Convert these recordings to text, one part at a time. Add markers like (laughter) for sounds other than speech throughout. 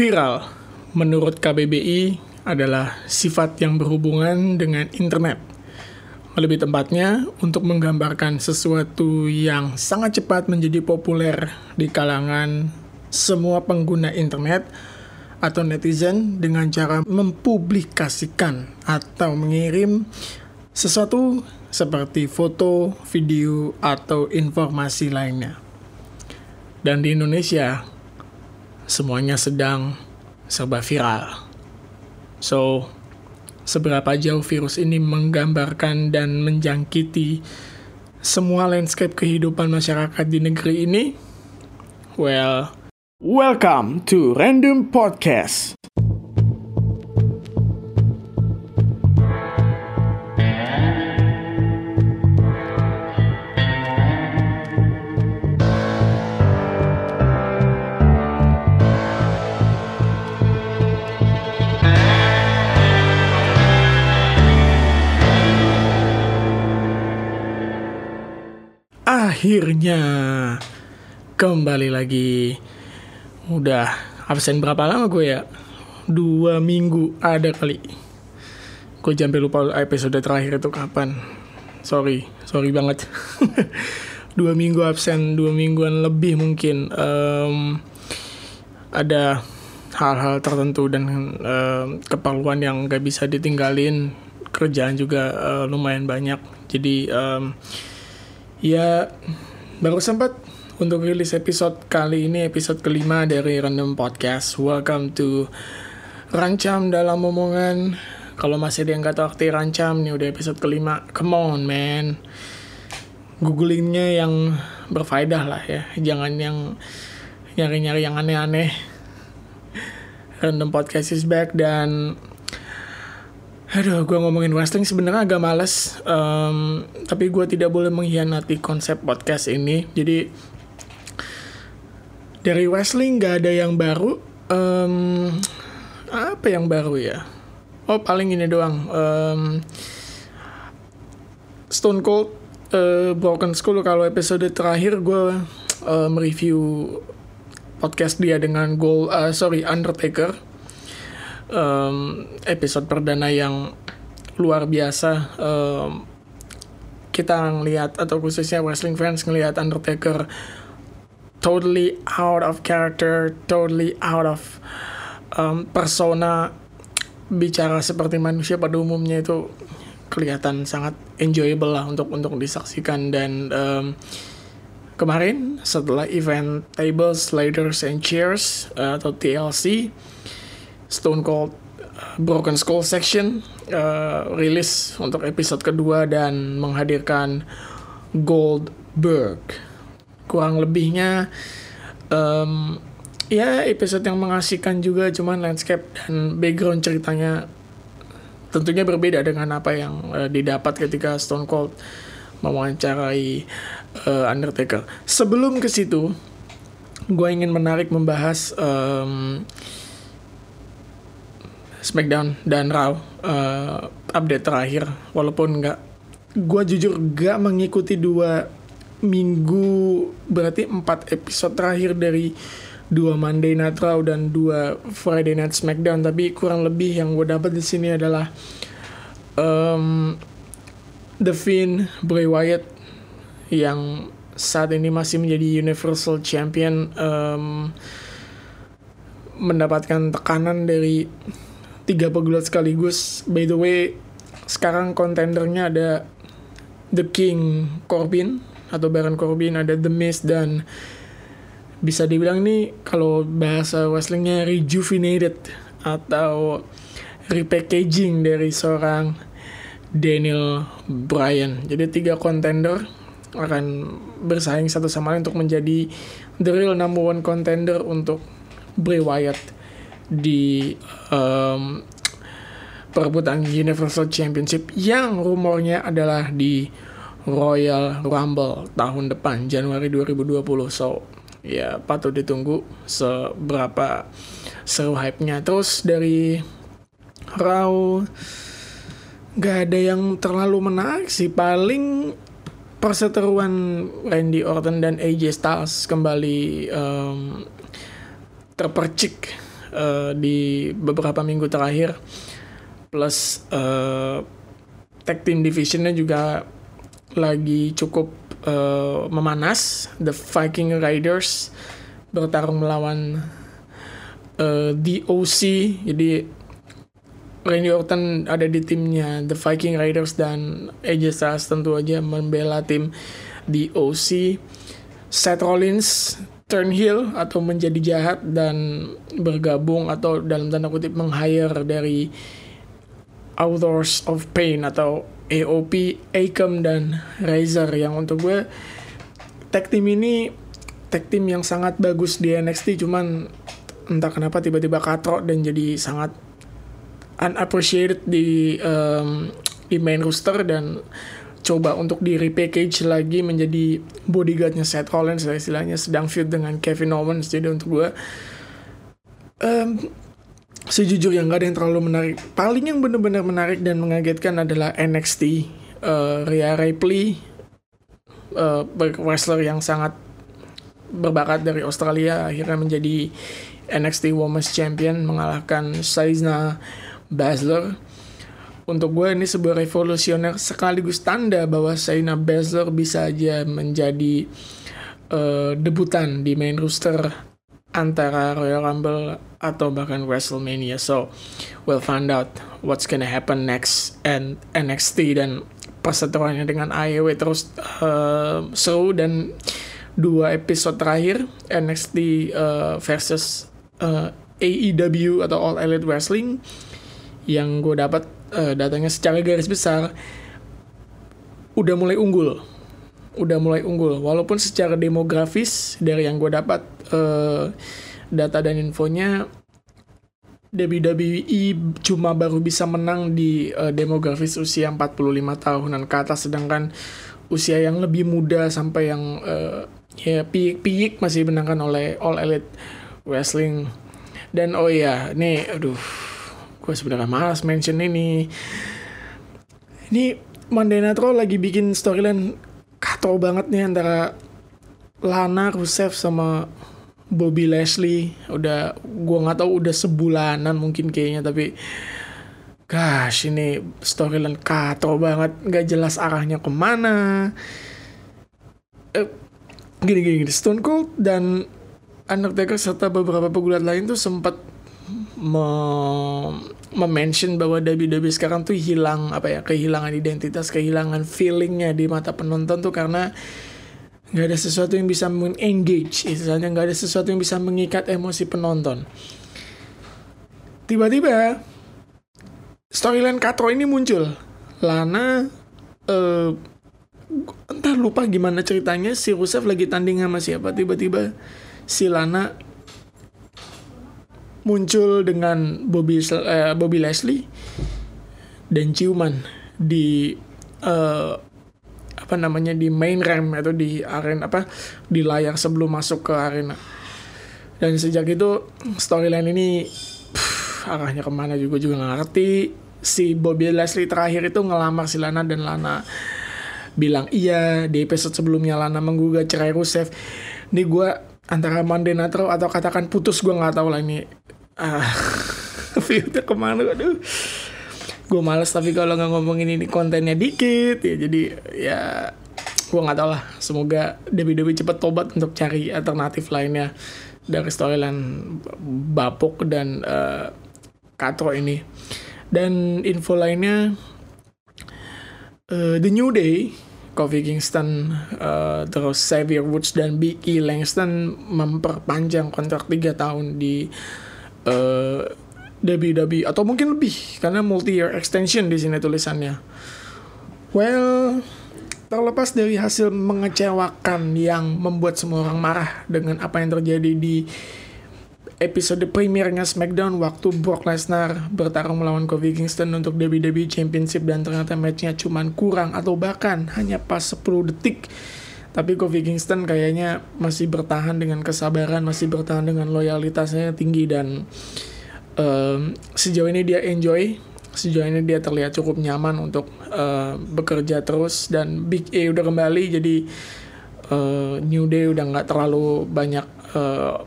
Viral, menurut KBBI, adalah sifat yang berhubungan dengan internet. Lebih tepatnya, untuk menggambarkan sesuatu yang sangat cepat menjadi populer di kalangan semua pengguna internet atau netizen dengan cara mempublikasikan atau mengirim sesuatu seperti foto, video, atau informasi lainnya. Dan di Indonesia, semuanya sedang serba viral. So, seberapa jauh virus ini menggambarkan dan menjangkiti semua landscape kehidupan masyarakat di negeri ini? Well, welcome to Random Podcast. Akhirnya kembali lagi. Udah absen berapa lama gue ya? Dua minggu ada kali. Gue sampai lupa episode terakhir itu kapan. Sorry sorry banget. (laughs) Dua minggu absen dua mingguan lebih mungkin. Um, ada hal-hal tertentu dan um, keperluan yang gak bisa ditinggalin. Kerjaan juga uh, lumayan banyak. Jadi um, Ya, baru sempat untuk rilis episode kali ini, episode kelima dari Random Podcast. Welcome to Rancam dalam omongan. Kalau masih ada yang nggak tahu arti rancam, nih udah episode kelima. Come on, man. Googlingnya yang berfaedah lah ya. Jangan yang nyari-nyari yang aneh-aneh. Random Podcast is back dan Aduh, gue ngomongin wrestling sebenarnya agak males, um, tapi gue tidak boleh mengkhianati konsep podcast ini. Jadi dari wrestling gak ada yang baru. Um, apa yang baru ya? Oh paling ini doang. Um, Stone Cold uh, Broken Skull kalau episode terakhir gue uh, mereview podcast dia dengan Gold, uh, sorry Undertaker um, episode perdana yang luar biasa um, kita ngelihat atau khususnya wrestling fans ngelihat Undertaker totally out of character, totally out of um, persona bicara seperti manusia pada umumnya itu kelihatan sangat enjoyable lah untuk untuk disaksikan. Dan um, kemarin setelah event tables, ladders and chairs uh, atau TLC Stone Cold uh, Broken Skull Section uh, rilis untuk episode kedua dan menghadirkan Goldberg. Kurang lebihnya um, ya episode yang mengasihkan juga cuman landscape dan background ceritanya tentunya berbeda dengan apa yang uh, didapat ketika Stone Cold mewawancarai uh, Undertaker. Sebelum ke situ, gue ingin menarik membahas um, SmackDown dan Raw uh, update terakhir walaupun nggak gue jujur gak mengikuti dua minggu berarti empat episode terakhir dari dua Monday Night Raw dan dua Friday Night SmackDown tapi kurang lebih yang gue dapat di sini adalah um, The Fiend Bray Wyatt yang saat ini masih menjadi Universal Champion um, mendapatkan tekanan dari tiga pegulat sekaligus. By the way, sekarang kontendernya ada The King Corbin atau Baron Corbin, ada The Miz dan bisa dibilang nih kalau bahasa wrestlingnya rejuvenated atau repackaging dari seorang Daniel Bryan. Jadi tiga kontender akan bersaing satu sama lain untuk menjadi the real number one contender untuk Bray Wyatt di um, perebutan Universal Championship yang rumornya adalah di Royal Rumble tahun depan Januari 2020 so ya patut ditunggu seberapa seru hype-nya. Terus dari Raw gak ada yang terlalu menarik sih. Paling perseteruan Randy Orton dan AJ Styles kembali um, terpercik uh, di beberapa minggu terakhir plus uh, tag team divisionnya juga lagi cukup uh, memanas. The Viking Riders bertarung melawan uh, DOC jadi Randy Orton ada di timnya. The Viking Riders dan AJ Styles tentu aja membela tim DOC Seth Rollins turn heel atau menjadi jahat dan bergabung atau dalam tanda kutip meng-hire dari Authors of Pain atau AOP, Akam dan Razor yang untuk gue tag team ini tag team yang sangat bagus di NXT cuman entah kenapa tiba-tiba katrok dan jadi sangat unappreciated di um, di main roster dan coba untuk di repackage lagi menjadi bodyguardnya Seth Rollins istilahnya sedang feud dengan Kevin Owens. Jadi untuk gue um, sejujurnya nggak ada yang terlalu menarik paling yang benar-benar menarik dan mengagetkan adalah NXT uh, Rhea Ripley uh, wrestler yang sangat berbakat dari Australia akhirnya menjadi NXT Women's Champion mengalahkan Saizna Baszler. Untuk gue ini sebuah revolusioner sekaligus tanda bahwa Shayna Baszler bisa aja menjadi uh, debutan di main roster antara Royal Rumble atau bahkan WrestleMania. So, we'll find out what's gonna happen next and NXT dan perseteruannya dengan AEW terus uh, seru dan dua episode terakhir NXT uh, versus uh, AEW atau All Elite Wrestling yang gue dapat uh, datanya secara garis besar udah mulai unggul udah mulai unggul walaupun secara demografis dari yang gue dapat uh, data dan infonya WWE cuma baru bisa menang di uh, demografis usia 45 tahunan ke atas sedangkan usia yang lebih muda sampai yang uh, ya peak masih menangkan oleh All Elite Wrestling. Dan oh ya nih aduh gue sebenarnya malas mention ini. Ini Monday Night Raw lagi bikin storyline kacau banget nih antara Lana Rusev sama Bobby Leslie udah gue nggak tahu udah sebulanan mungkin kayaknya tapi gosh ini storyline kacau banget. Nggak jelas arahnya ke mana. Eh, gini gini gini. Stone Cold dan Undertaker serta beberapa pegulat lain tuh sempat mention bahwa WWE sekarang tuh hilang apa ya kehilangan identitas kehilangan feelingnya di mata penonton tuh karena nggak ada sesuatu yang bisa mengengage istilahnya nggak ada sesuatu yang bisa mengikat emosi penonton. Tiba-tiba storyline Katro ini muncul. Lana uh, entah lupa gimana ceritanya si Rusev lagi tanding sama siapa. Tiba-tiba si Lana muncul dengan Bobby uh, Bobby Leslie dan ciuman di uh, apa namanya di main ramp atau di arena apa di layar sebelum masuk ke arena. Dan sejak itu storyline ini pff, arahnya ke mana juga juga nggak ngerti. Si Bobby Leslie terakhir itu ngelamar si Lana dan Lana bilang iya di episode sebelumnya Lana menggugat cerai Rusev. Ini gue antara Monday Nitro atau katakan putus gue nggak tahu lah ini. Ah (laughs) viewnya ke mana aduh gue males tapi kalau nggak ngomongin ini kontennya dikit ya jadi ya gue nggak tahu lah semoga Dewi Dewi cepet tobat untuk cari alternatif lainnya dari storyline bapuk dan uh, katro ini. Dan info lainnya uh, The New Day Kofi Kingston uh, terus Xavier Woods dan Big Langston memperpanjang kontrak 3 tahun di WWE atau mungkin lebih karena multi year extension di sini tulisannya. Well, terlepas dari hasil mengecewakan yang membuat semua orang marah dengan apa yang terjadi di episode premiernya SmackDown waktu Brock Lesnar bertarung melawan Kofi Kingston untuk WWE Championship dan ternyata matchnya cuman kurang atau bahkan hanya pas 10 detik tapi Kofi Kingston kayaknya masih bertahan dengan kesabaran, masih bertahan dengan loyalitasnya tinggi dan um, sejauh ini dia enjoy, sejauh ini dia terlihat cukup nyaman untuk uh, bekerja terus dan Big A udah kembali jadi uh, New Day udah nggak terlalu banyak uh,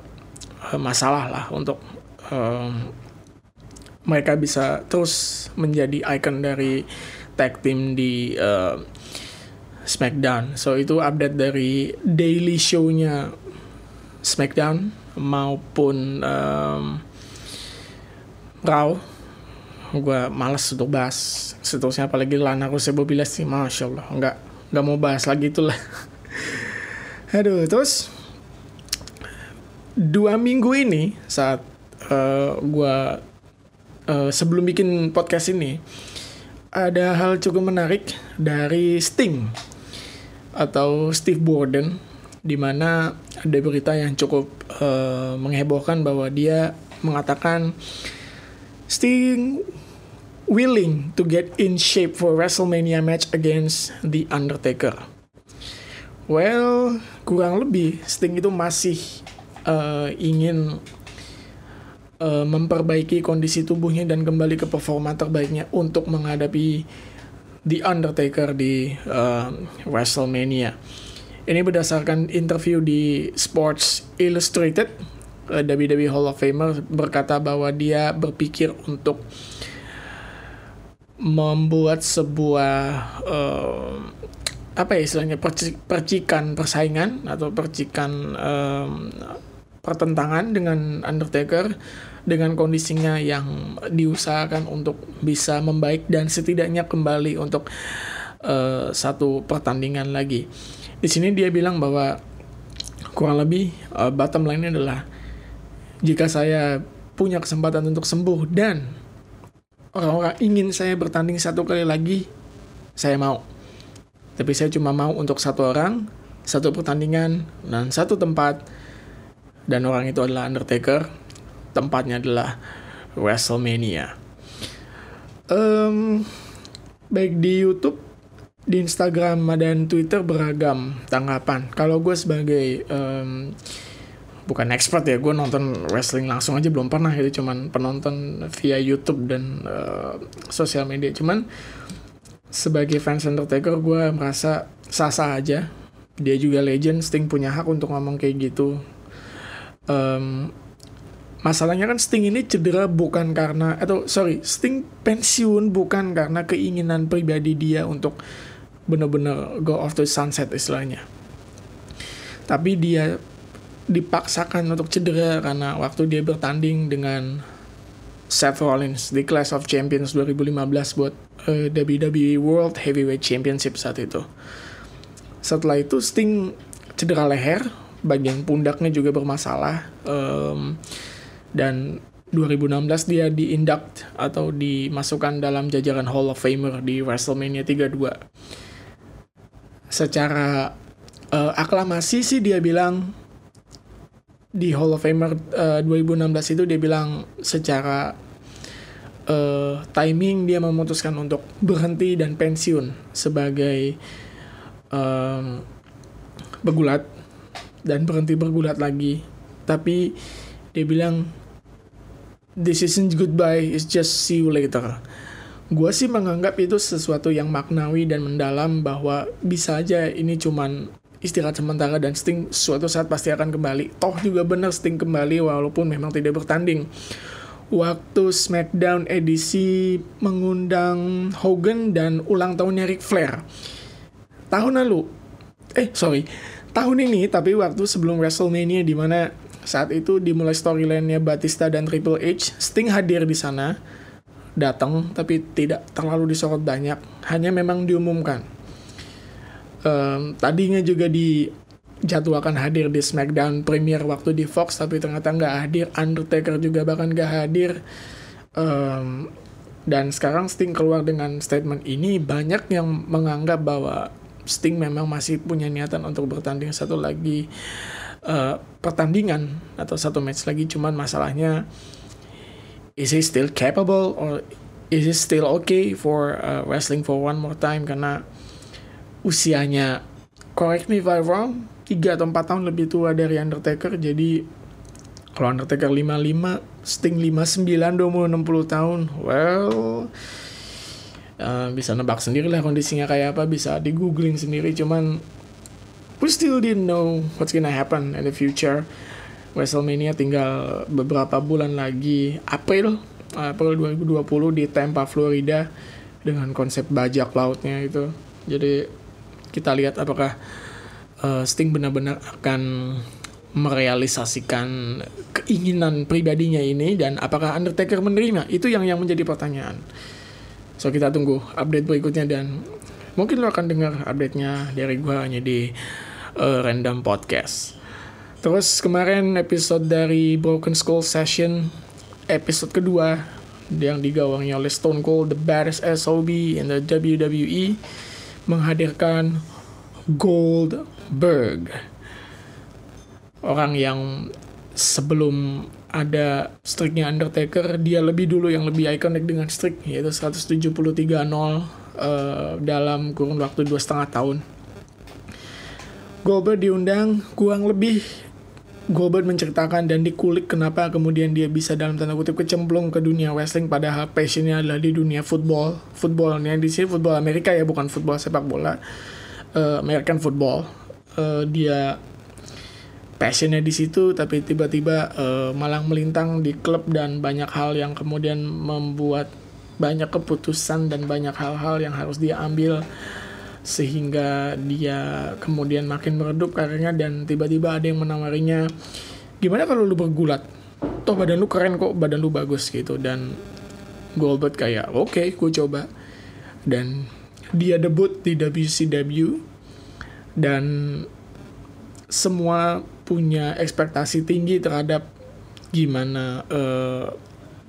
masalah lah untuk um, mereka bisa terus menjadi icon dari tag team di uh, SmackDown. So itu update dari daily show-nya SmackDown maupun um, Raw. Gue males untuk bahas seterusnya apalagi Lana Rusev Bobby sih, masya Allah nggak nggak mau bahas lagi itulah. (laughs) Aduh terus dua minggu ini saat uh, gue uh, sebelum bikin podcast ini ada hal cukup menarik dari Sting atau Steve Borden di mana ada berita yang cukup uh, menghebohkan bahwa dia mengatakan Sting willing to get in shape for WrestleMania match against The Undertaker. Well, kurang lebih Sting itu masih uh, ingin uh, memperbaiki kondisi tubuhnya dan kembali ke performa terbaiknya untuk menghadapi The Undertaker di uh, WrestleMania. Ini berdasarkan interview di Sports Illustrated, uh, WWE Hall of Famer berkata bahwa dia berpikir untuk membuat sebuah uh, apa ya istilahnya percikan persaingan atau percikan um, pertentangan dengan Undertaker dengan kondisinya yang diusahakan untuk bisa membaik dan setidaknya kembali untuk uh, satu pertandingan lagi. Di sini dia bilang bahwa kurang lebih uh, bottom line-nya adalah jika saya punya kesempatan untuk sembuh dan orang-orang ingin saya bertanding satu kali lagi, saya mau. Tapi saya cuma mau untuk satu orang, satu pertandingan, dan satu tempat. Dan orang itu adalah Undertaker. Tempatnya adalah WrestleMania. Um, baik di YouTube di Instagram dan Twitter beragam tanggapan. Kalau gue sebagai um, bukan expert ya gue nonton wrestling langsung aja belum pernah itu cuman penonton via YouTube dan uh, sosial media. Cuman sebagai fans Undertaker gue merasa sah-sah aja. Dia juga legend Sting punya hak untuk ngomong kayak gitu. Um, masalahnya kan Sting ini cedera bukan karena atau sorry Sting pensiun bukan karena keinginan pribadi dia untuk benar-benar go off the sunset istilahnya. Tapi dia dipaksakan untuk cedera karena waktu dia bertanding dengan Seth Rollins di Clash of Champions 2015 buat uh, eh, WWE World Heavyweight Championship saat itu. Setelah itu Sting cedera leher bagian pundaknya juga bermasalah um, dan 2016 dia diinduct atau dimasukkan dalam jajaran Hall of Famer di WrestleMania 32 secara uh, aklamasi sih dia bilang di Hall of Famer uh, 2016 itu dia bilang secara uh, timing dia memutuskan untuk berhenti dan pensiun sebagai um, pegulat dan berhenti bergulat lagi. Tapi dia bilang this isn't goodbye it's just see you later. Gue sih menganggap itu sesuatu yang maknawi dan mendalam bahwa bisa aja ini cuman istirahat sementara dan Sting suatu saat pasti akan kembali. Toh juga benar Sting kembali walaupun memang tidak bertanding. Waktu SmackDown edisi mengundang Hogan dan ulang tahunnya Ric Flair. Tahun lalu eh sorry. Tahun ini tapi waktu sebelum WrestleMania di mana saat itu dimulai storyline-nya Batista dan Triple H, Sting hadir di sana, datang tapi tidak terlalu disorot banyak, hanya memang diumumkan. Um, tadinya juga dijadwalkan hadir di SmackDown Premier waktu di Fox tapi ternyata nggak hadir, Undertaker juga bahkan nggak hadir. Um, dan sekarang Sting keluar dengan statement ini banyak yang menganggap bahwa Sting memang masih punya niatan untuk bertanding satu lagi uh, pertandingan atau satu match lagi. Cuman masalahnya is he still capable or is he still okay for uh, wrestling for one more time? Karena usianya correct me if I wrong 3 atau 4 tahun lebih tua dari Undertaker. Jadi kalau Undertaker 55 Sting 59 20 60 tahun. Well uh, bisa nebak sendiri lah kondisinya kayak apa bisa di googling sendiri. Cuman we still didn't know what's gonna happen in the future. WrestleMania tinggal beberapa bulan lagi April April 2020 di Tampa Florida dengan konsep bajak lautnya itu. Jadi kita lihat apakah uh, Sting benar-benar akan merealisasikan keinginan pribadinya ini dan apakah Undertaker menerima? Itu yang yang menjadi pertanyaan. So kita tunggu update berikutnya dan mungkin lo akan dengar update-nya dari gue hanya di uh, random podcast. Terus kemarin episode dari Broken Skull Session episode kedua yang digawangi oleh Stone Cold the baddest SOB in the WWE menghadirkan Goldberg. Orang yang sebelum ada streaknya Undertaker dia lebih dulu yang lebih ikonik dengan streak yaitu 173-0 uh, dalam kurun waktu dua setengah tahun. Goldberg diundang kurang lebih Goldberg menceritakan dan dikulik kenapa kemudian dia bisa dalam tanda kutip kecemplung ke dunia wrestling padahal passionnya adalah di dunia football. Footballnya di sini football Amerika ya bukan football sepak bola. Uh, American football. Uh, dia passionnya di situ tapi tiba-tiba uh, malang melintang di klub dan banyak hal yang kemudian membuat banyak keputusan dan banyak hal-hal yang harus dia ambil sehingga dia kemudian makin meredup karirnya dan tiba-tiba ada yang menawarinya gimana kalau lu bergulat? Toh badan lu keren kok badan lu bagus gitu. Dan Goldberg kayak oke okay, gue coba. Dan dia debut di WCW dan semua punya ekspektasi tinggi terhadap gimana uh,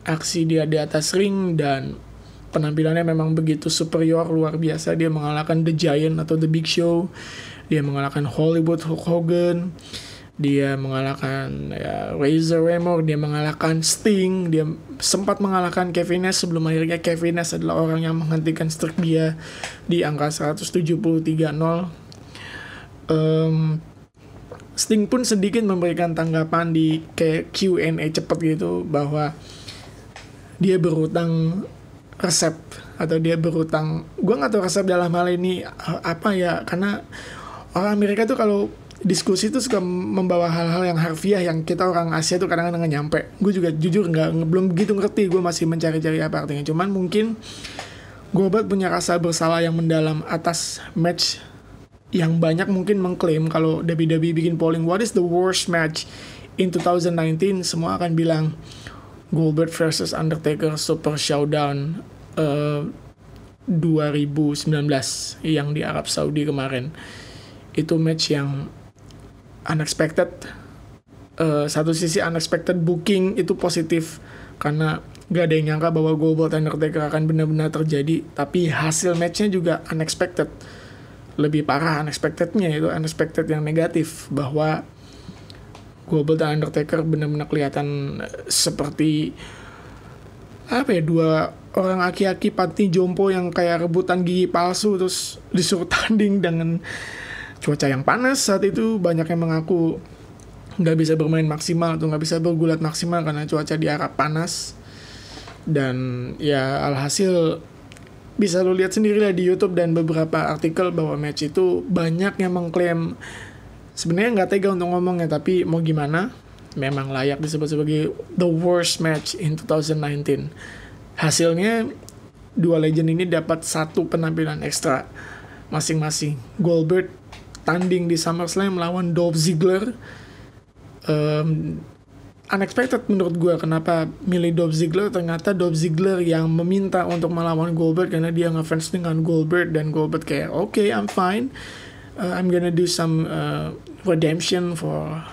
aksi dia di atas ring dan penampilannya memang begitu superior luar biasa. Dia mengalahkan The Giant atau The Big Show. Dia mengalahkan Hollywood Hulk Hogan. Dia mengalahkan ya, Razor Ramon. Dia mengalahkan Sting. Dia sempat mengalahkan Kevin Nash sebelum akhirnya Kevin Nash adalah orang yang menghentikan streak dia di angka 173-0 um, Sting pun sedikit memberikan tanggapan di kayak Q&A cepet gitu bahwa dia berutang resep atau dia berutang gue nggak tahu resep dalam hal ini eh, apa ya karena orang Amerika tuh kalau diskusi tuh suka membawa hal-hal yang harfiah yang kita orang Asia tuh kadang-kadang nggak nyampe. Gue juga jujur nggak belum begitu ngerti gue masih mencari-cari apa artinya. Cuman mungkin gue punya rasa bersalah yang mendalam atas match yang banyak mungkin mengklaim kalau WWE bikin polling what is the worst match in 2019 semua akan bilang Goldberg versus Undertaker Super Showdown uh, eh, 2019 yang di Arab Saudi kemarin. Itu match yang unexpected uh, satu sisi unexpected booking itu positif karena gak ada yang nyangka bahwa Goldberg Undertaker akan benar-benar terjadi tapi hasil matchnya juga unexpected. Lebih parah unexpectednya itu unexpected yang negatif bahwa Goldberg dan Undertaker benar-benar kelihatan eh, seperti apa ya dua orang aki-aki pati jompo yang kayak rebutan gigi palsu terus disuruh (laughs) tanding dengan cuaca yang panas. Saat itu banyak yang mengaku nggak bisa bermain maksimal atau nggak bisa bergulat maksimal karena cuaca di Arab panas. Dan ya alhasil bisa lo lihat sendiri lah di YouTube dan beberapa artikel bahwa match itu banyak yang mengklaim sebenarnya nggak tega untuk ngomongnya tapi mau gimana memang layak disebut sebagai the worst match in 2019 hasilnya dua legend ini dapat satu penampilan ekstra. Masing-masing. Goldberg tanding di SummerSlam melawan Dolph Ziggler. Um, unexpected menurut gue kenapa milih Dolph Ziggler. Ternyata Dolph Ziggler yang meminta untuk melawan Goldberg karena dia ngefans dengan Goldberg dan Goldberg kayak oke okay, I'm fine uh, I'm gonna do some uh, redemption for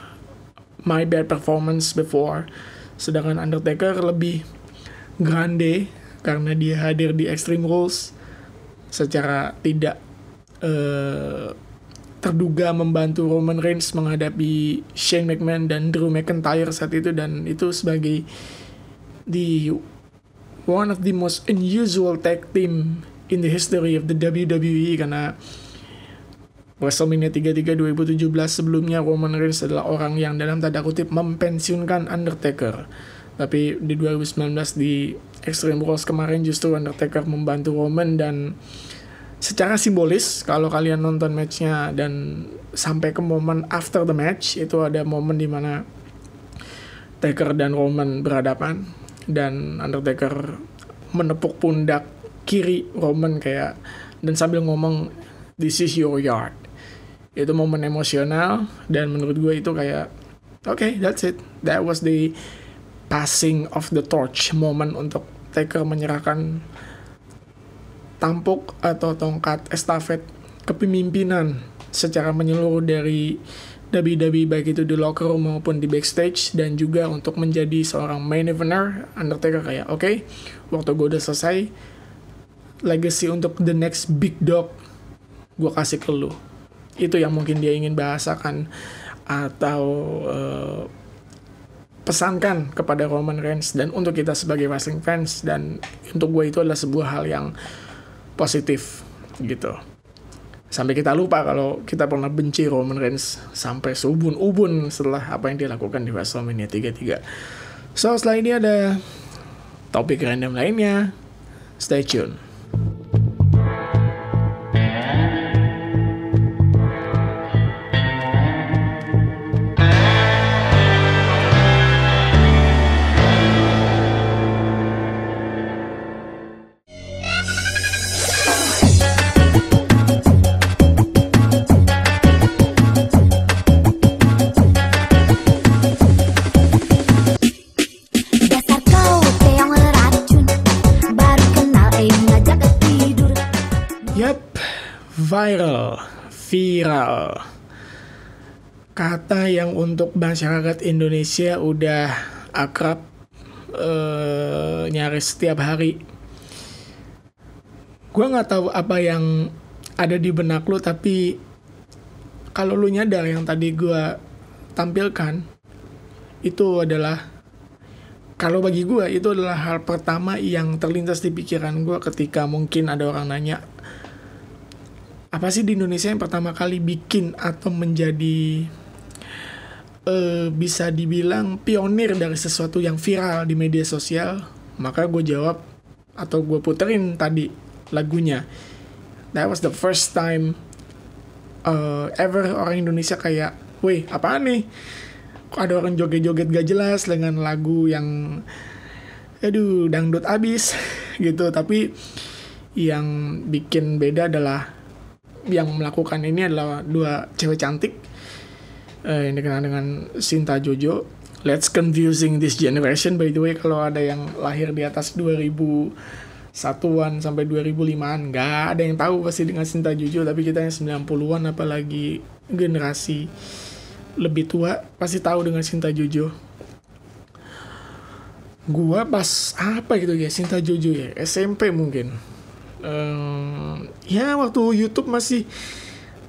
my bad performance before. Sedangkan Undertaker lebih grande karena dia hadir di Extreme Rules secara tidak uh, terduga membantu Roman Reigns menghadapi Shane McMahon dan Drew McIntyre saat itu dan itu sebagai the one of the most unusual tag team in the history of the WWE karena WrestleMania 33 2017 sebelumnya Roman Reigns adalah orang yang dalam tanda kutip mempensiunkan Undertaker. Tapi di 2019 di Extreme Rules kemarin justru Undertaker membantu Roman dan secara simbolis kalau kalian nonton matchnya dan sampai ke momen after the match itu ada momen di mana Taker dan Roman berhadapan dan Undertaker menepuk pundak kiri Roman kayak dan sambil ngomong this is your yard itu momen emosional dan menurut gue itu kayak oke okay, that's it. That was the passing of the torch moment untuk Taker menyerahkan tampuk atau tongkat estafet kepemimpinan secara menyeluruh dari WWE baik itu di locker room maupun di backstage dan juga untuk menjadi seorang main eventer Undertaker kayak oke okay, waktu gue udah selesai legacy untuk the next big dog gue kasih ke lu itu yang mungkin dia ingin bahasakan atau uh, pesankan kepada Roman Reigns. Dan untuk kita sebagai wrestling fans dan untuk gue itu adalah sebuah hal yang positif gitu. Sampai kita lupa kalau kita pernah benci Roman Reigns sampai subun-ubun setelah apa yang dia lakukan di WrestleMania 33 so setelah ini ada topik random lainnya. Stay tune viral. Kata yang untuk masyarakat Indonesia udah akrab uh, nyaris setiap hari. Gue nggak tahu apa yang ada di benak lu, tapi kalau lu nyadar yang tadi gue tampilkan itu adalah kalau bagi gue itu adalah hal pertama yang terlintas di pikiran gue ketika mungkin ada orang nanya apa sih di Indonesia yang pertama kali bikin atau menjadi uh, bisa dibilang pionir dari sesuatu yang viral di media sosial? Maka gue jawab atau gue puterin tadi lagunya. That was the first time uh, ever orang Indonesia kayak weh apa nih? Ada orang joget-joget gak jelas dengan lagu yang aduh dangdut abis (laughs) gitu. Tapi yang bikin beda adalah yang melakukan ini adalah dua cewek cantik uh, yang dikenal dengan Sinta Jojo. Let's confusing this generation by the way kalau ada yang lahir di atas 2000 satuan sampai 2005-an nggak ada yang tahu pasti dengan Sinta Jojo tapi kita yang 90-an apalagi generasi lebih tua pasti tahu dengan Sinta Jojo. Gua pas apa gitu ya Sinta Jojo ya SMP mungkin um, ya waktu YouTube masih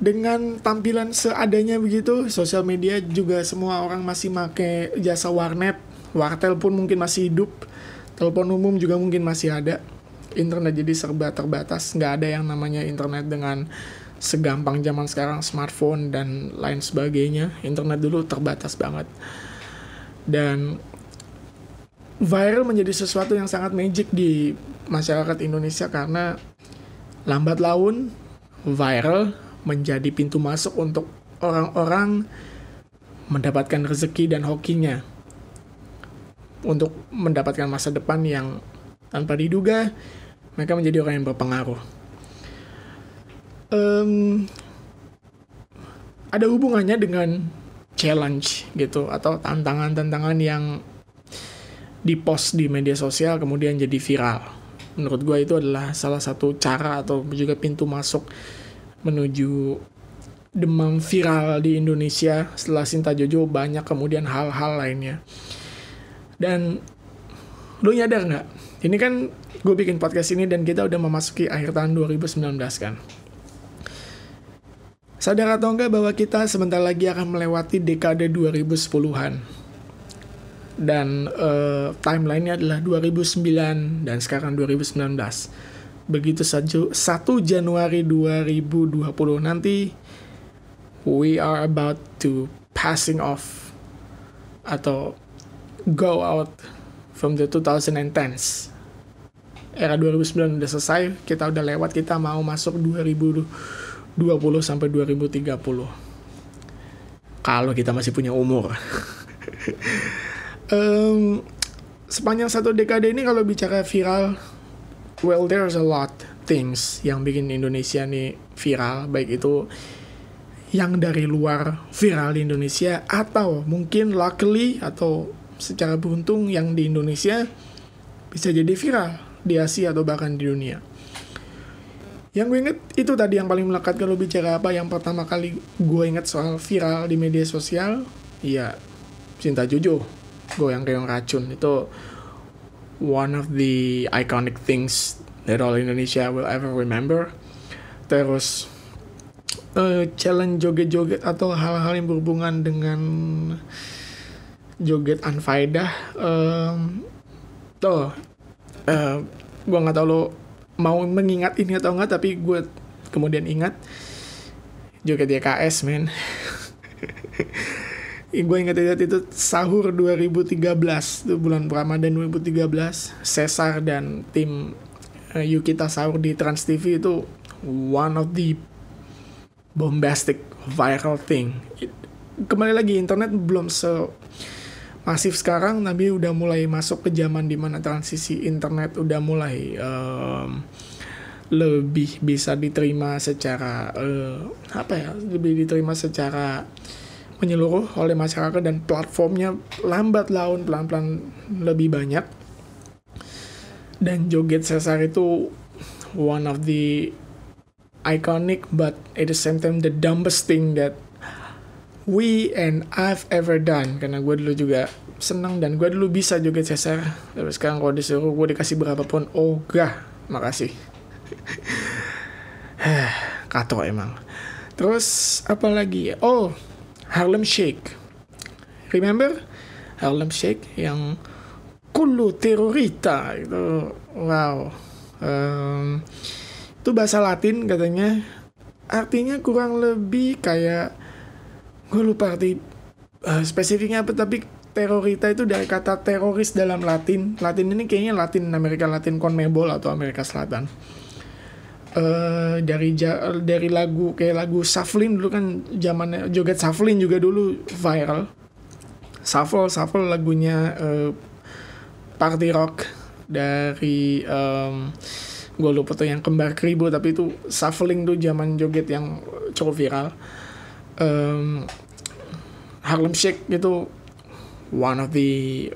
dengan tampilan seadanya begitu sosial media juga semua orang masih make jasa warnet. Wartel pun mungkin masih hidup telepon umum juga mungkin masih ada. Internet jadi serba terbatas nggak ada yang namanya internet dengan segampang zaman sekarang smartphone dan lain sebagainya. Internet dulu terbatas banget. Dan viral menjadi sesuatu yang sangat magic di masyarakat Indonesia karena lambat laun viral menjadi pintu masuk untuk orang-orang mendapatkan rezeki dan hokinya untuk mendapatkan masa depan yang tanpa diduga mereka menjadi orang yang berpengaruh. Um, ada hubungannya dengan challenge gitu atau tantangan-tantangan yang di post di media sosial kemudian jadi viral. Menurut gue itu adalah salah satu cara atau juga pintu masuk menuju demam viral di Indonesia setelah Sinta Jojo banyak kemudian hal-hal lainnya. Dan lu nyadar nggak? Ini kan gue bikin podcast ini dan kita udah memasuki akhir tahun 2019 kan. Sadar atau enggak bahwa kita sebentar lagi akan melewati dekade 2010-an dan uh, timelinenya adalah 2009 dan sekarang 2019 begitu saja 1 Januari 2020 nanti we are about to passing off atau go out from the 2010s era 2009 udah selesai kita udah lewat kita mau masuk 2020 sampai 2030 kalau kita masih punya umur (laughs) um, sepanjang satu dekade ini kalau bicara viral well there's a lot things yang bikin Indonesia nih viral. Baik itu yang dari luar viral di Indonesia atau mungkin luckily atau secara beruntung yang di Indonesia bisa jadi viral di Asia atau bahkan di dunia. Yang gue inget itu tadi yang paling melekat kalau bicara apa. Yang pertama kali gue inget soal viral di media sosial, ya cinta Jojo, goyang keong racun itu one of the iconic things that all Indonesia will ever remember. Terus uh, challenge joget-joget atau hal-hal yang berhubungan dengan joget anfaidah um, tuh uh, gue nggak tahu lo mau mengingat ini atau enggak tapi gue kemudian ingat joget YKS men (laughs) gue ingat ingat itu sahur 2013 itu bulan Ramadan 2013 Cesar dan tim uh, Yukita sahur di Trans TV itu one of the bombastic viral thing. Kembali lagi internet belum se masif sekarang tapi udah mulai masuk ke zaman di mana transisi internet udah mulai um, lebih bisa diterima secara uh, apa ya lebih diterima secara menyeluruh oleh masyarakat dan platformnya lambat laun pelan-pelan lebih banyak. Dan joget sesar itu one of the iconic but at the same time the dumbest thing that we and I've ever done. Karena gue dulu juga senang dan gue dulu bisa joget sesar tapi sekarang kalau disuruh gue dikasih berapapun oh gah makasih. (sighs) Kato emang. Terus apa lagi ya? Oh Harlem Shake. Remember? Harlem Shake yang kulu terorita. Itu wow. Um, itu bahasa Latin katanya. Artinya kurang lebih kayak gue lupa arti uh, spesifiknya apa tapi terorita itu dari kata teroris dalam Latin. Latin ini kayaknya Latin Amerika Latin Conmebol atau Amerika Selatan uh, dari dari lagu kayak lagu Shuffling dulu kan zamannya joget Shuffling juga dulu viral. Shuffle Shuffle lagunya uh, party rock dari um, gue lupa tuh yang kembar kribo tapi itu Shuffling tuh zaman joget yang cukup viral. Um, Harlem Shake itu one of the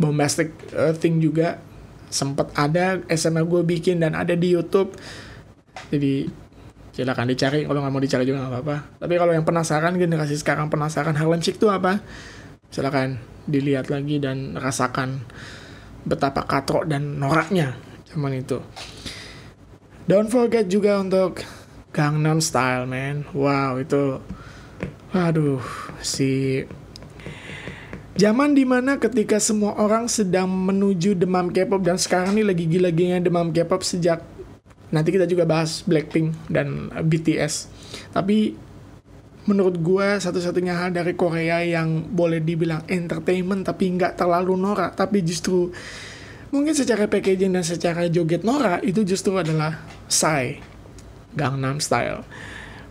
bombastic uh, thing juga. Sempat ada SMA gue bikin dan ada di YouTube jadi silakan dicari. Kalau nggak mau dicari juga nggak apa-apa. Tapi kalau yang penasaran generasi sekarang penasaran Harlem Shake itu apa? Silakan dilihat lagi dan rasakan betapa katrok dan noraknya zaman itu. Don't forget juga untuk Gangnam Style man. Wow itu waduh si Zaman di mana ketika semua orang sedang menuju demam K-pop dan sekarang ini lagi gila-gilanya demam K-pop sejak nanti kita juga bahas Blackpink dan BTS. Tapi menurut gue satu-satunya hal dari Korea yang boleh dibilang entertainment tapi nggak terlalu norak tapi justru mungkin secara packaging dan secara joget norak itu justru adalah Psy Gangnam Style.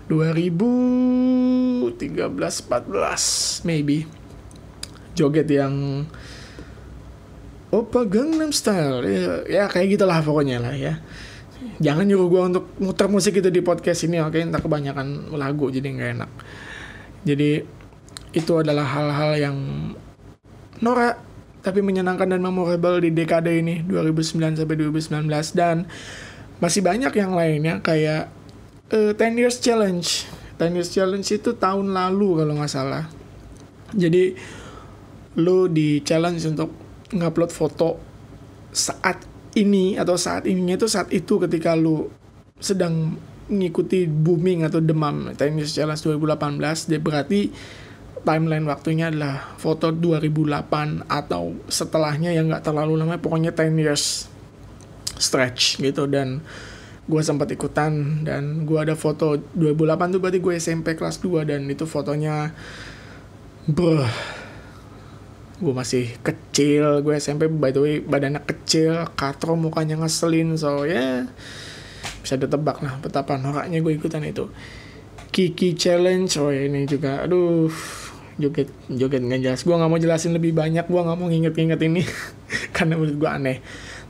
2013-14 maybe. Joget yang Opa Gangnam Style ya, ya kayak gitulah pokoknya lah ya jangan nyuruh gue untuk muter musik itu di podcast ini oke? Entah kebanyakan lagu jadi nggak enak. Jadi itu adalah hal-hal yang norak tapi menyenangkan dan memorable di dekade ini 2009 sampai 2019 dan masih banyak yang lainnya kayak uh, 10 years challenge. 10 years challenge itu tahun lalu kalau nggak salah. Jadi lo di challenge untuk ngupload foto saat ini atau saat ininya itu saat itu ketika lo sedang mengikuti booming atau demam Tennis Challenge 2018 dia berarti timeline waktunya adalah foto 2008 atau setelahnya yang nggak terlalu lama pokoknya 10 years stretch gitu. Dan gue sempat ikutan dan gue ada foto 2008 tuh berarti gue SMP kelas 2 dan itu fotonya bro gue masih kecil gue SMP by the way badannya kecil katro mukanya ngeselin so ya. Yeah, bisa ditebak lah betapa noraknya gue ikutan itu. Kiki challenge oh ya ini juga aduh joget joget nggak jelas. Gue nggak mau jelasin lebih banyak gue nggak mau nginget-nginget ini (laughs) karena menurut gue aneh.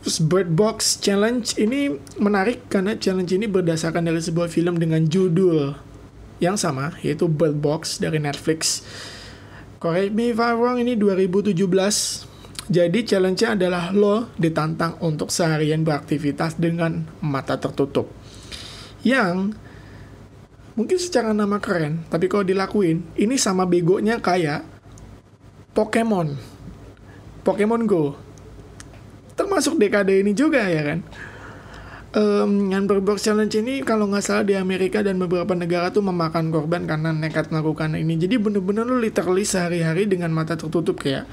Terus Bird Box Challenge ini menarik karena challenge ini berdasarkan dari sebuah film dengan judul yang sama yaitu Bird Box dari Netflix correct me if I'm wrong ini 2017 jadi challenge-nya adalah lo ditantang untuk seharian beraktivitas dengan mata tertutup yang mungkin secara nama keren, tapi kalau dilakuin, ini sama begonya kayak Pokemon. Pokemon Go. Termasuk dekade ini juga ya kan. Um, yang berbox challenge ini kalau nggak salah di Amerika dan beberapa negara tuh memakan korban karena nekat melakukan ini. Jadi bener-bener lu literally sehari-hari dengan mata tertutup kayak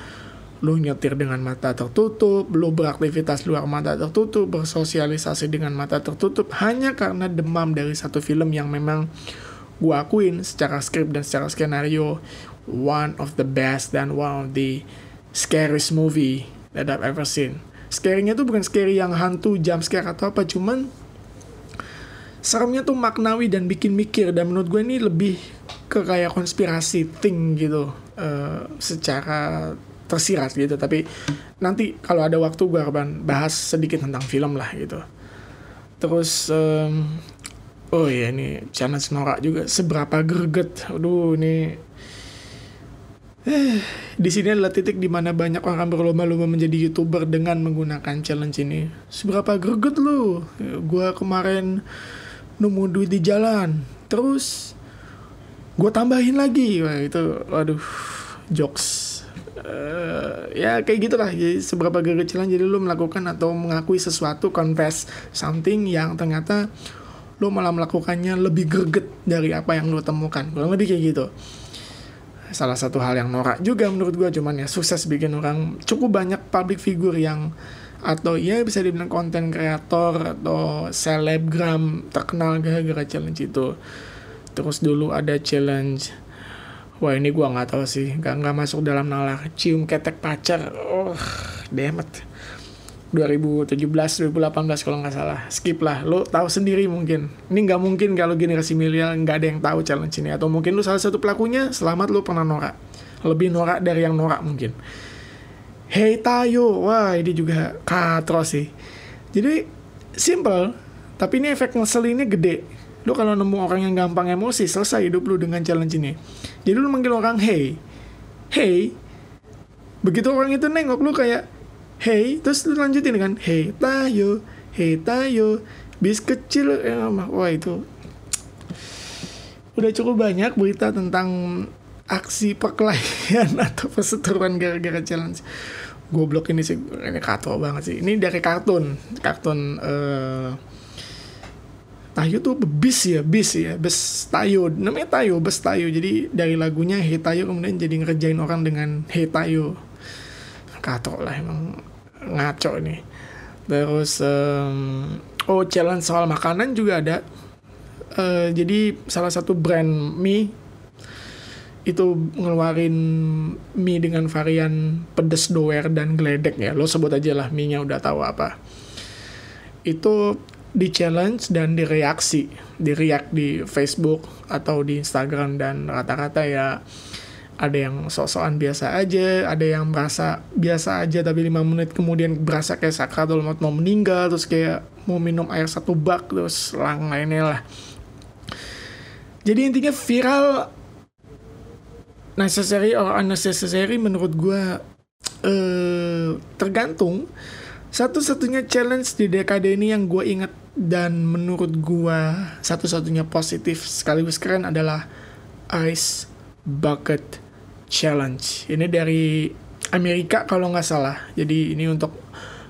lu nyetir dengan mata tertutup, lu beraktivitas luar mata tertutup, bersosialisasi dengan mata tertutup hanya karena demam dari satu film yang memang gua akuin secara skrip dan secara skenario one of the best dan one of the scariest movie that I've ever seen. Scary-nya tuh bukan scary yang hantu, jump scare atau apa, cuman seremnya tuh maknawi dan bikin mikir dan menurut gue ini lebih ke kayak konspirasi thing gitu uh, secara tersirat gitu. Tapi nanti kalau ada waktu gue akan bahas sedikit tentang film lah gitu. Terus um, oh iya ini challenge norak juga seberapa greget. Aduh ini (sighs) di sini adalah titik di mana banyak orang berlomba-lomba menjadi youtuber dengan menggunakan challenge ini. Seberapa greget lu? Gue kemarin nemu duit di jalan. Terus gue tambahin lagi. Wah itu waduh jokes. Uh, ya kayak gitulah. Jadi seberapa kekecilan jadi lu melakukan atau mengakui sesuatu confess something yang ternyata lu malah melakukannya lebih greget dari apa yang lu temukan. Kurang lebih kayak gitu salah satu hal yang norak juga menurut gue cuman ya sukses bikin orang cukup banyak public figure yang atau ya bisa dibilang konten kreator atau selebgram terkenal gara-gara challenge itu terus dulu ada challenge Wah ini gue nggak tahu sih, nggak nggak masuk dalam nalar cium ketek pacar. Oh, demet. 2017, 2018 kalau nggak salah. Skip lah, lo tahu sendiri mungkin. Ini nggak mungkin kalau generasi milenial nggak ada yang tahu challenge ini. Atau mungkin lo salah satu pelakunya, selamat lo pernah norak. Lebih norak dari yang norak mungkin. Hey Tayo, wah ini juga katro sih. Jadi simple, tapi ini efek ngeselinnya gede lu kalau nemu orang yang gampang emosi selesai hidup lu dengan challenge ini jadi lu manggil orang hey hey begitu orang itu nengok lu kayak hey terus lu lanjutin dengan hey tayo. Hey tayo. Bis kecil ya wah itu. Udah cukup banyak berita tentang aksi perkelahian (laughs) atau perseteruan gara-gara challenge. Goblok ini sih ini kacau banget sih. Ini dari kartun. Kartun uh, Tayo tuh bis ya, bis ya, bes Tayo. Namanya Tayo, bes Tayo. Jadi dari lagunya Hey Tayo kemudian jadi ngerjain orang dengan Hey Tayo. Kato lah emang ngaco ini. Terus um, oh challenge soal makanan juga ada. Uh, jadi salah satu brand mie itu ngeluarin mie dengan varian pedes doer dan geledek ya. Lo sebut aja lah mie-nya udah tahu apa. Itu di challenge dan direaksi di react di Facebook atau di Instagram dan rata-rata ya ada yang sok-sokan biasa aja, ada yang merasa biasa aja tapi lima menit kemudian berasa kayak sakratul maut mau meninggal terus kayak mau minum air satu bak terus lang lainnya lah. Jadi intinya viral necessary or unnecessary menurut gue eh, tergantung satu-satunya challenge di dekade ini yang gue inget dan menurut gue satu-satunya positif sekaligus keren adalah Ice Bucket Challenge. Ini dari Amerika kalau nggak salah. Jadi ini untuk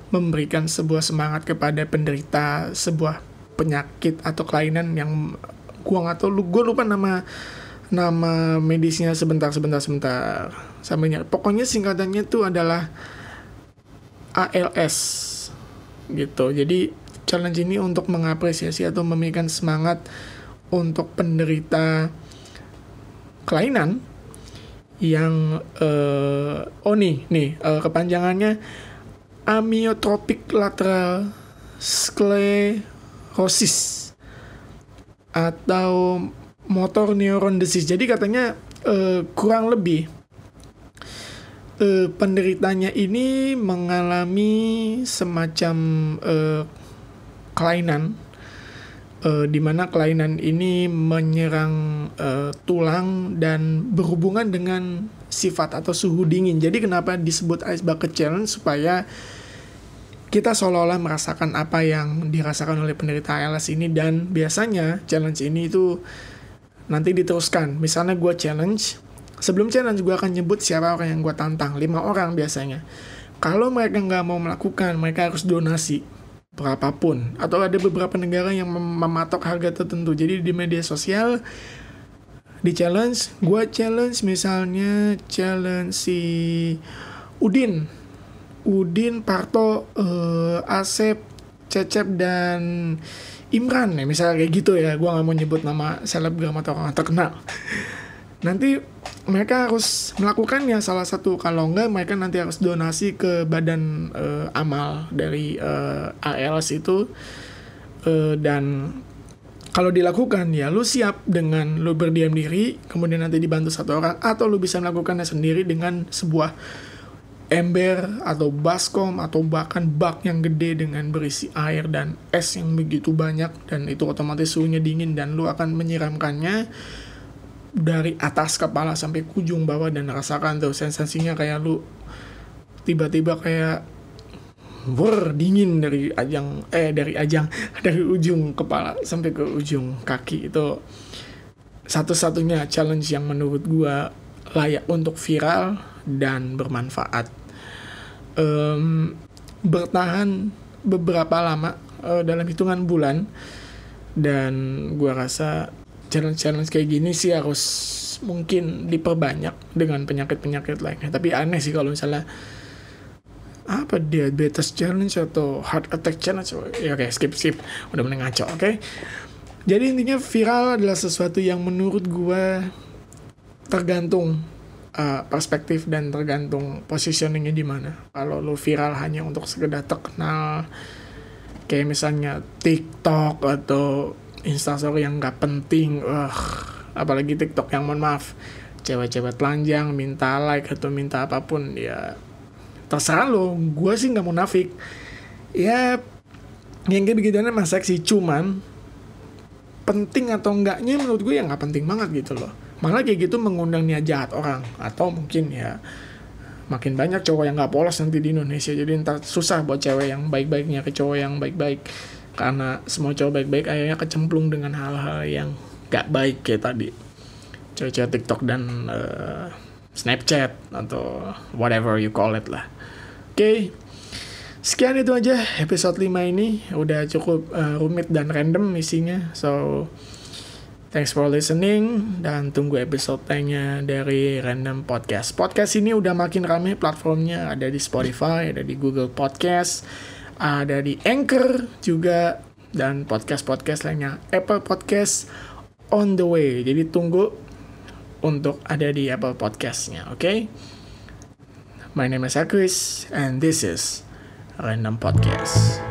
memberikan sebuah semangat kepada penderita sebuah penyakit atau kelainan yang gue nggak tahu, gue lupa nama nama medisnya sebentar sebentar sebentar sampai pokoknya singkatannya itu adalah ALS gitu. Jadi challenge ini untuk mengapresiasi atau memberikan semangat untuk penderita kelainan yang uh, oh nih nih uh, kepanjangannya amyotrophic lateral sclerosis atau motor neuron disease. Jadi katanya uh, kurang lebih uh, penderitanya ini mengalami semacam uh, kelainan uh, di mana kelainan ini menyerang uh, tulang dan berhubungan dengan sifat atau suhu dingin. Jadi kenapa disebut ice bucket challenge supaya kita seolah-olah merasakan apa yang dirasakan oleh penderita ALS ini dan biasanya challenge ini itu nanti diteruskan. Misalnya gue challenge, sebelum challenge gue akan nyebut siapa orang yang gue tantang, lima orang biasanya. Kalau mereka nggak mau melakukan, mereka harus donasi berapapun. Atau ada beberapa negara yang mem mematok harga tertentu. Jadi di media sosial di challenge, gue challenge misalnya challenge si Udin Udin, Parto, uh, Asep, Cecep dan Imran ya misalnya kayak gitu ya gue nggak mau nyebut nama selebgram atau orang terkenal (laughs) nanti mereka harus melakukannya salah satu kalau enggak mereka nanti harus donasi ke badan uh, amal dari uh, ALS itu. Uh, dan kalau dilakukan ya lu siap dengan lu berdiam diri kemudian nanti dibantu satu orang atau lu bisa melakukannya sendiri dengan sebuah ember atau baskom atau bahkan bak yang gede dengan berisi air dan es yang begitu banyak dan itu otomatis suhunya dingin dan lu akan menyiramkannya dari atas kepala sampai ujung bawah dan rasakan tuh sensasinya kayak lu tiba-tiba kayak ber dingin dari ajang eh dari ajang (laughs) dari ujung kepala sampai ke ujung kaki itu satu-satunya challenge yang menurut gua layak untuk viral dan bermanfaat. Um, bertahan beberapa lama uh, dalam hitungan bulan dan gua rasa challenge-challenge kayak gini sih harus mungkin diperbanyak dengan penyakit-penyakit lainnya. Tapi aneh sih kalau misalnya apa diabetes challenge atau heart attack challenge ya oke okay, skip skip udah mulai ngaco oke okay? jadi intinya viral adalah sesuatu yang menurut gua tergantung uh, perspektif dan tergantung positioningnya di mana. Kalau lo viral hanya untuk sekedar terkenal, kayak misalnya TikTok atau Instastory yang nggak penting, uh, apalagi TikTok yang mohon maaf, cewek-cewek telanjang minta like atau minta apa pun, ya terserah lo. Gue sih nggak munafik. Ya yang kayak begitu emang seksi, cuman penting atau enggaknya menurut gue ya nggak penting banget gitu loh malah kayak gitu mengundang niat jahat orang atau mungkin ya makin banyak cowok yang nggak polos nanti di Indonesia jadi ntar susah buat cewek yang baik-baiknya ke cowok yang baik-baik karena semua cowok baik-baik akhirnya kecemplung dengan hal-hal yang gak baik kayak tadi. Cewek-cewek TikTok dan uh, Snapchat atau whatever you call it lah. Oke okay. sekian itu aja episode 5 ini. Udah cukup uh, rumit dan random isinya. So Thanks for listening dan tunggu episode-nya dari Random Podcast. Podcast ini udah makin rame platformnya, ada di Spotify, ada di Google Podcast, ada di Anchor juga dan podcast-podcast lainnya. Apple Podcast on the way. Jadi tunggu untuk ada di Apple Podcast-nya, oke? Okay? My name is Akris and this is Random Podcast.